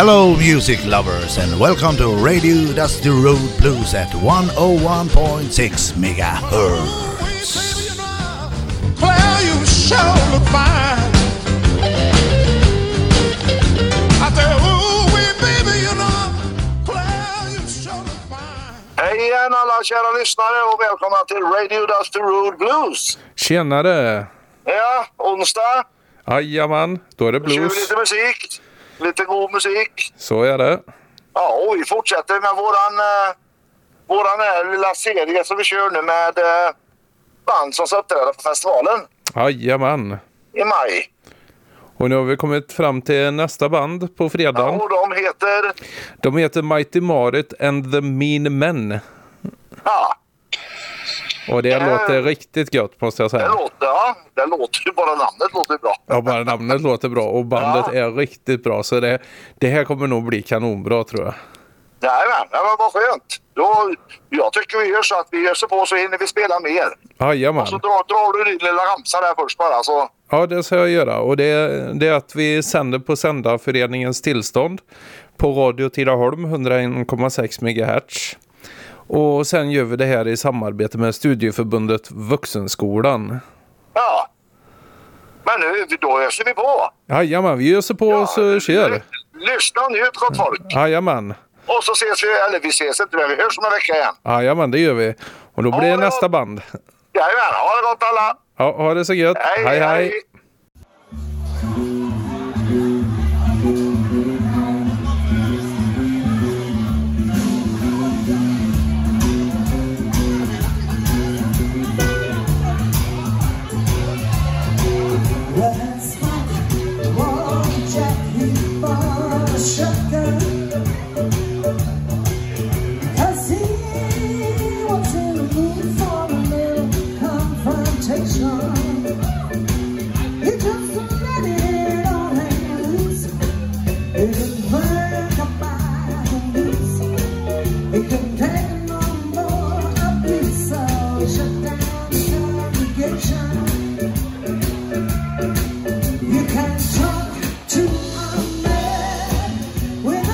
Hello, music lovers, and welcome to Radio Dusty Road Blues at 101.6 megahertz. Claire, you sure look fine. I said, ooh, wee, baby, you know, Claire, you sure look fine. Hej igen alla kära lyssnare och välkomna till Radio Dusty Road Blues. Tjenare! Ja, onsdag. Jajamän, då är det Då kör vi blues. lite musik. Lite god musik. Så är det. Ja, och vi fortsätter med våran, eh, våran här lilla serie som vi kör nu med eh, band som ska uppträda på festivalen Jajamän. i maj. Och nu har vi kommit fram till nästa band på Ja, fredagen. och de heter... De heter Mighty Marit and the Mean Men. Ja, Och det Äh. låter riktigt gött måste jag det säga. låter, ja, det låter ju bara namnet låter bra. Ja, bara namnet låter bra och bandet Ja. är riktigt bra. Så det, det här kommer nog bli kanonbra tror jag. Jajamän, det var vad skönt. Då, jag tycker vi gör så att vi öser på så hinner vi spela mer. Jajamän. Så drar, drar du din lilla ramsa där först bara så... Ja, det ska jag göra. Och det, det är att vi sänder på Sändarföreningens tillstånd på Radio Tidaholm 101,6 MHz. Och sen gör vi det här i samarbete med Studieförbundet Vuxenskolan. Ja. Men nu, då öser vi på. Jajamän, vi öser på Ja, så kör. ly- Lyssna och njut gott folk. Jajamän. Och så ses vi, eller vi ses inte men vi hörs om en vecka igen. Jajamän, det gör vi. Och då blir det nästa band. Jajamän, ha det gott alla. Ja, ha det så gött. Hej, hej. hej.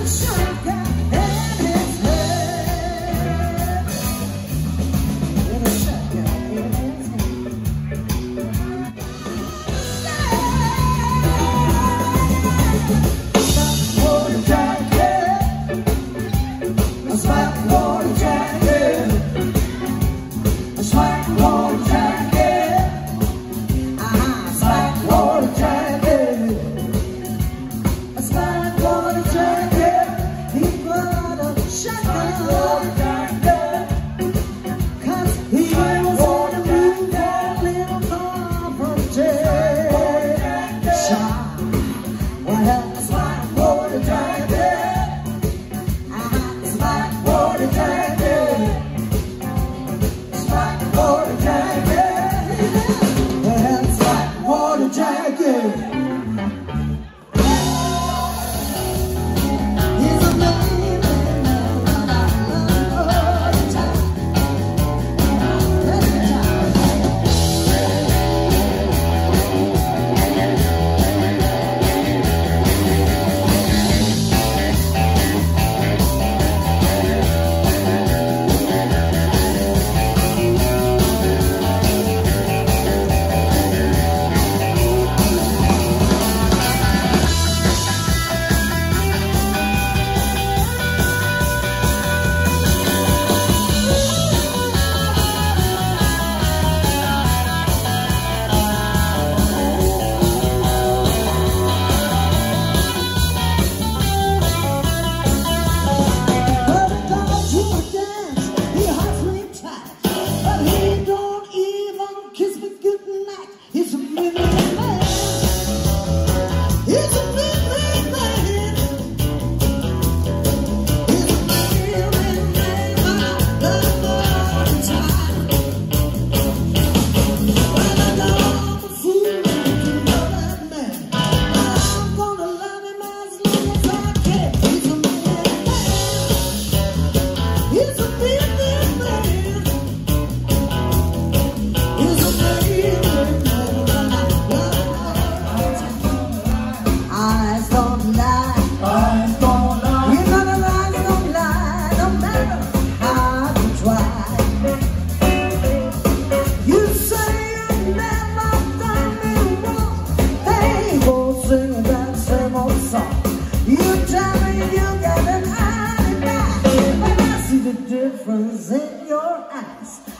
Sure. Thank you. difference in your eyes.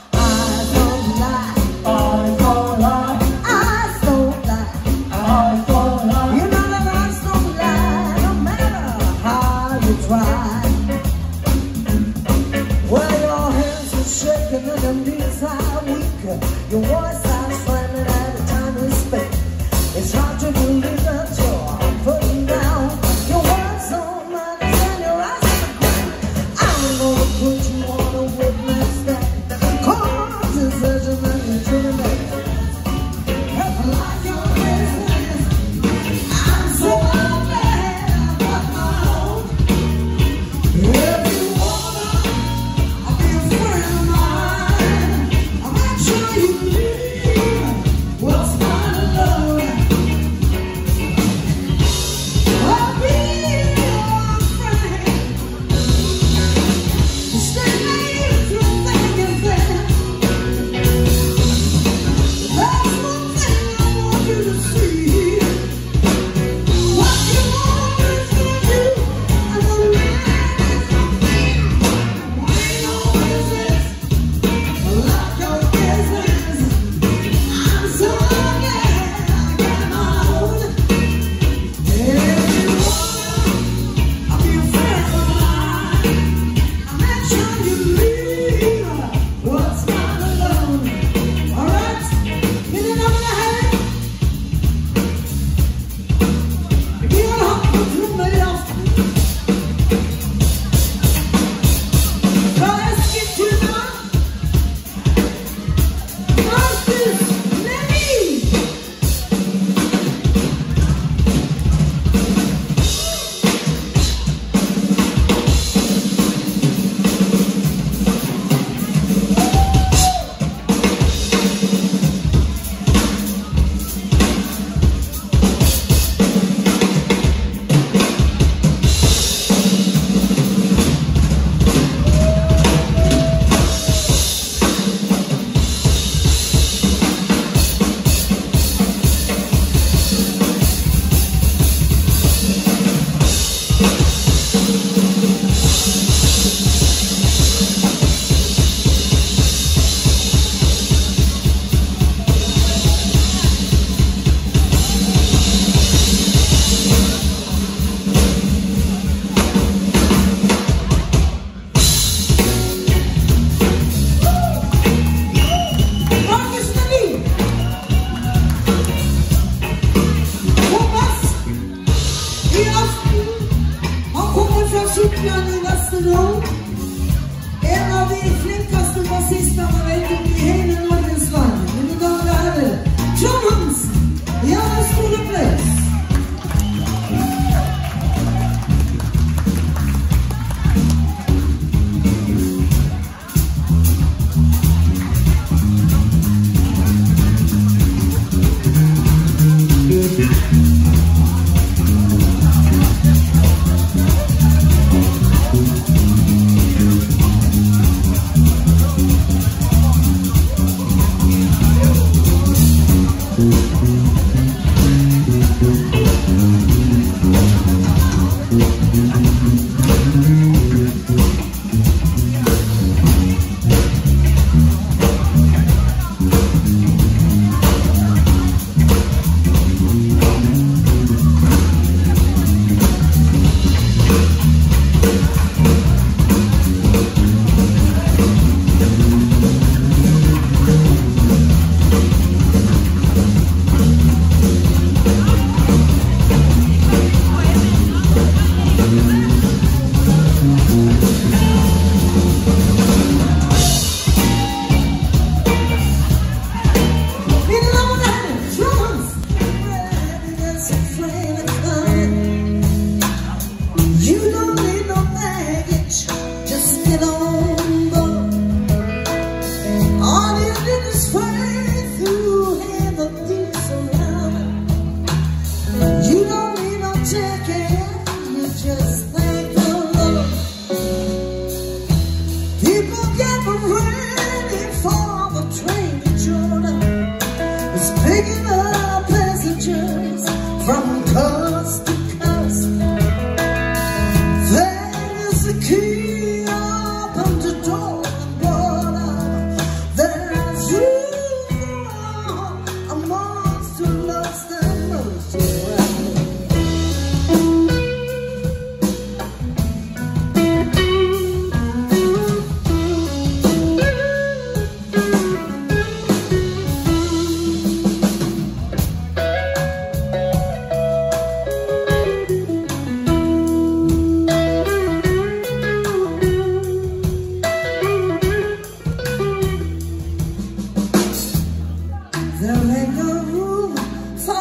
There ain't no room for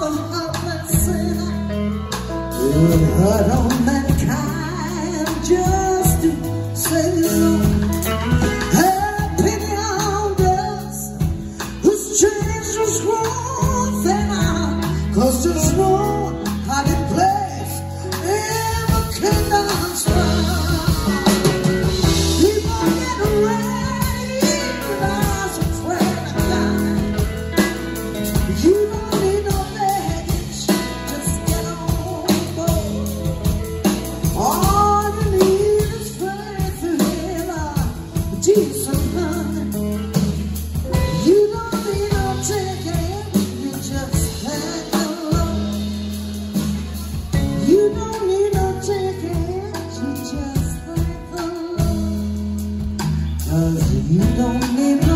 the helpless sinner. Good hurt on me. Cause you don't need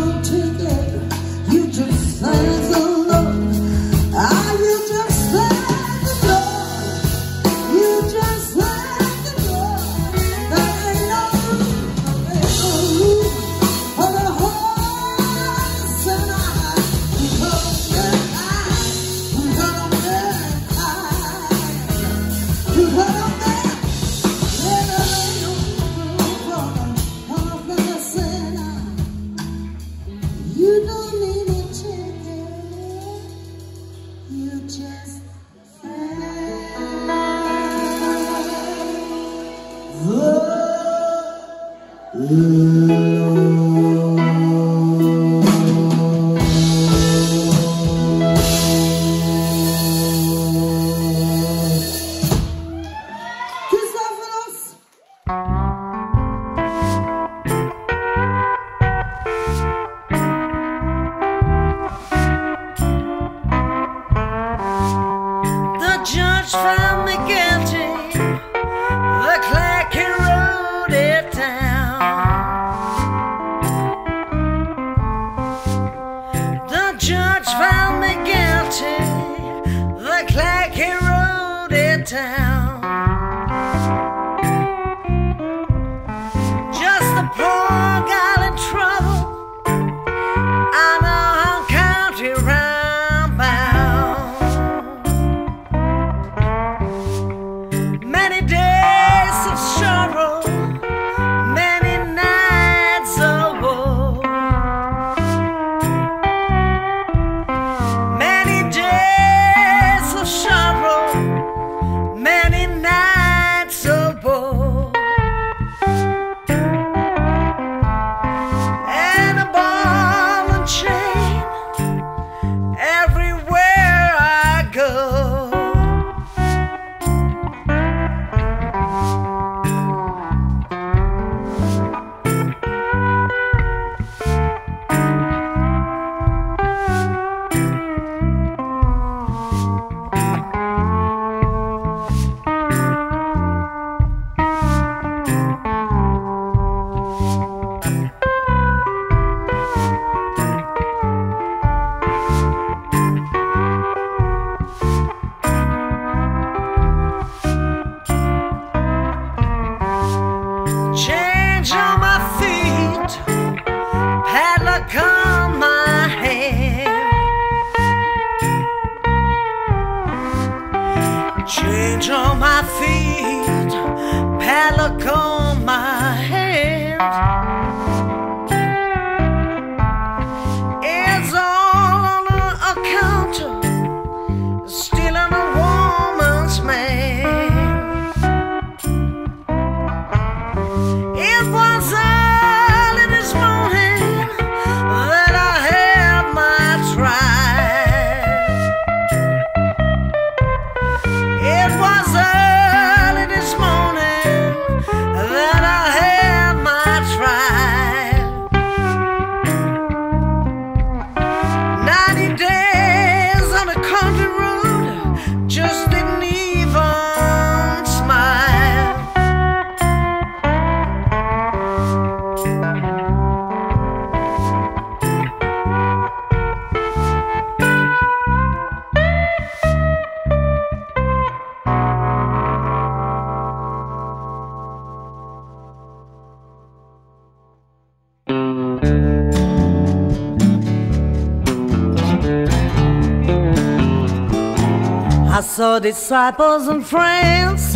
saw disciples and friends.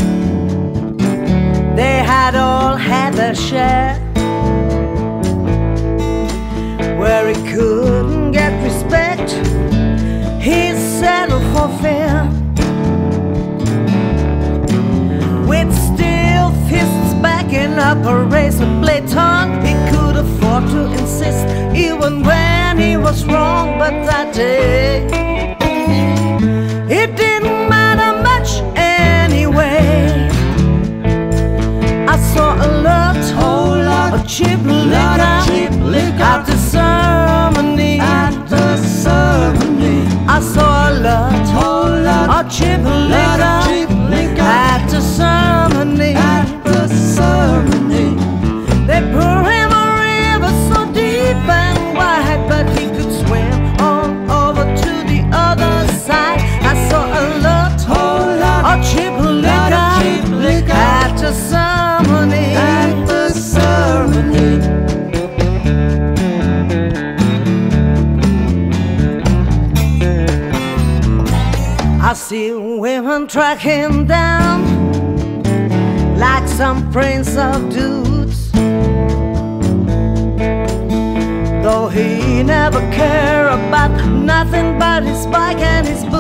They had all had their share. Where he couldn't get respect, he settled for fear. With steel fists backing up a razor blade tongue, he could afford to insist, even when he was wrong. But that day. and track him down like some prince of dudes. Though he never cared about nothing but his bike and his boots.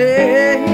day.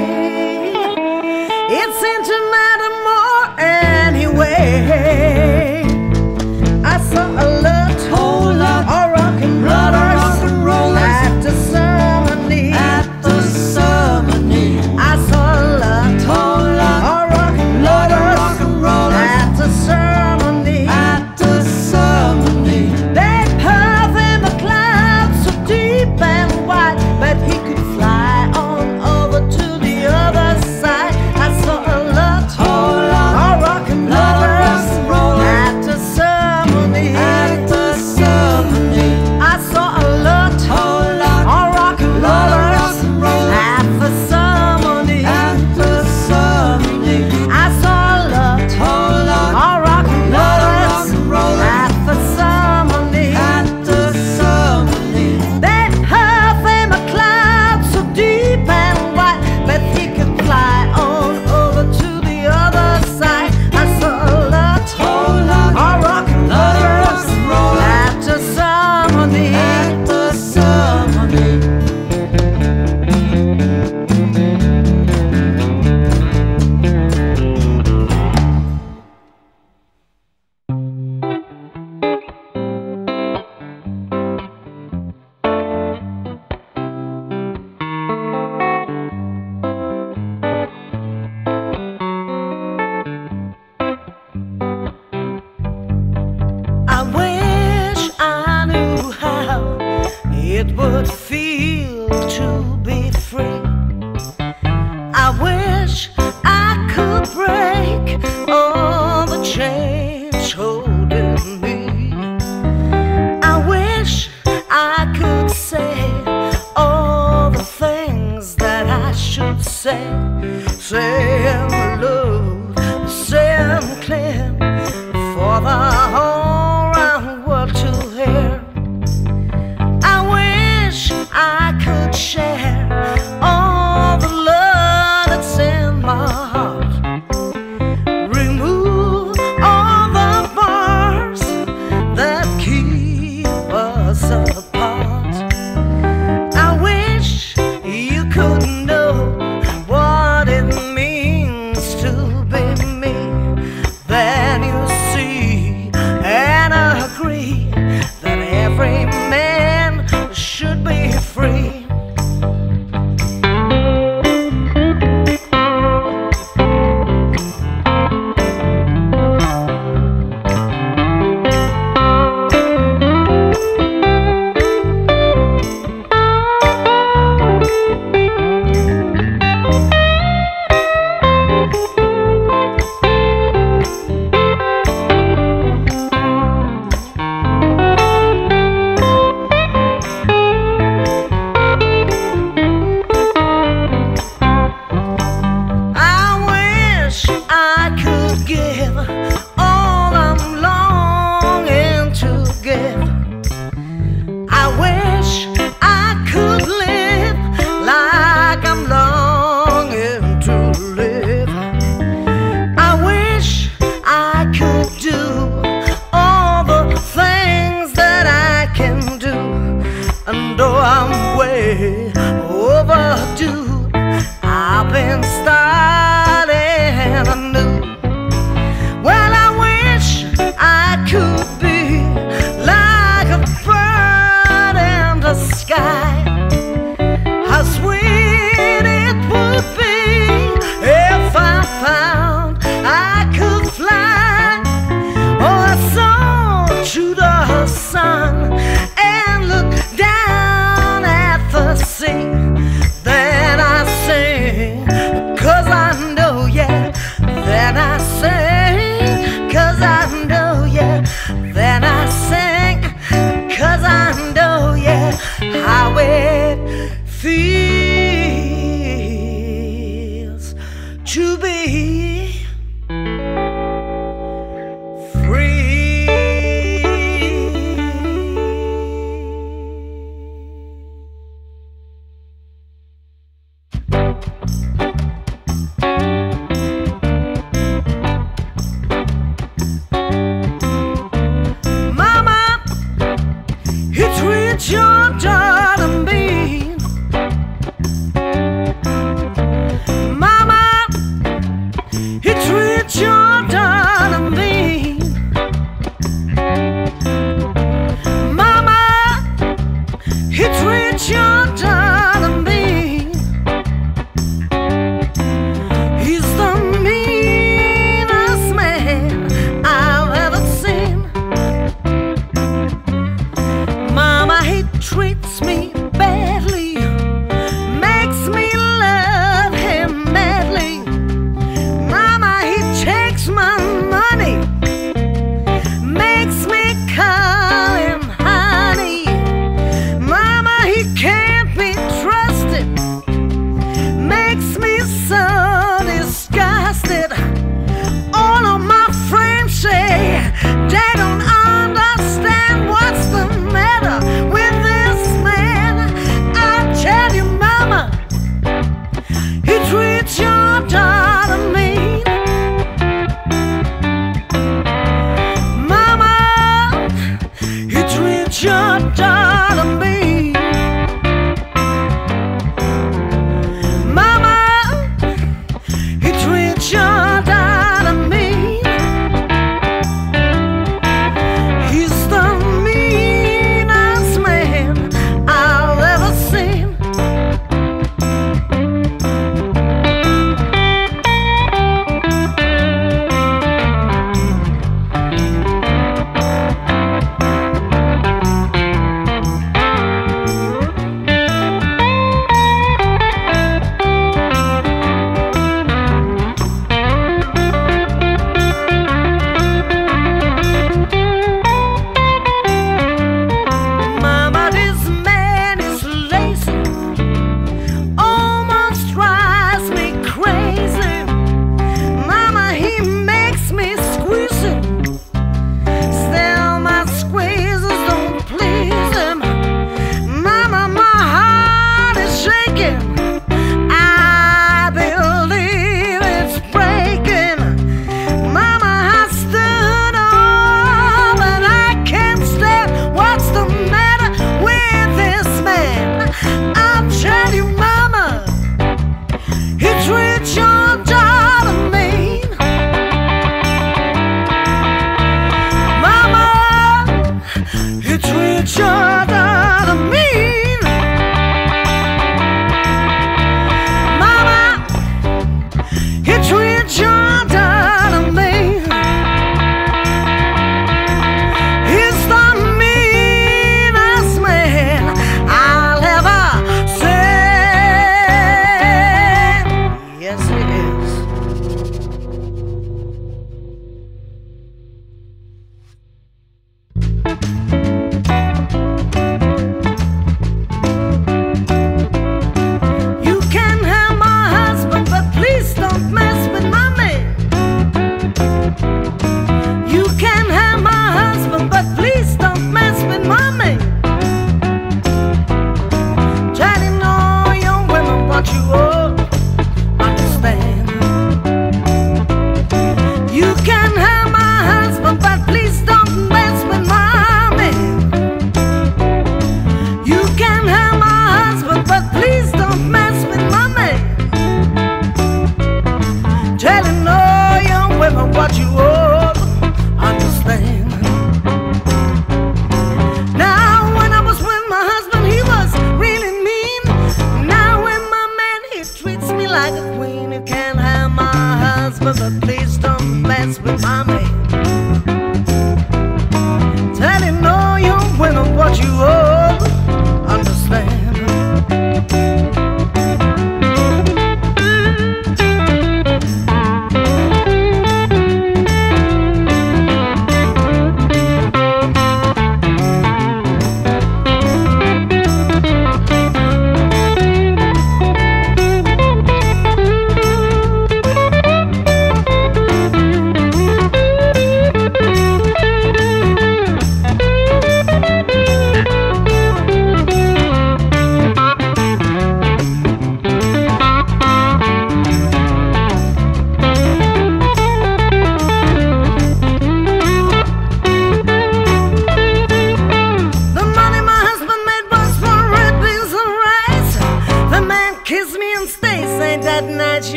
Shut up.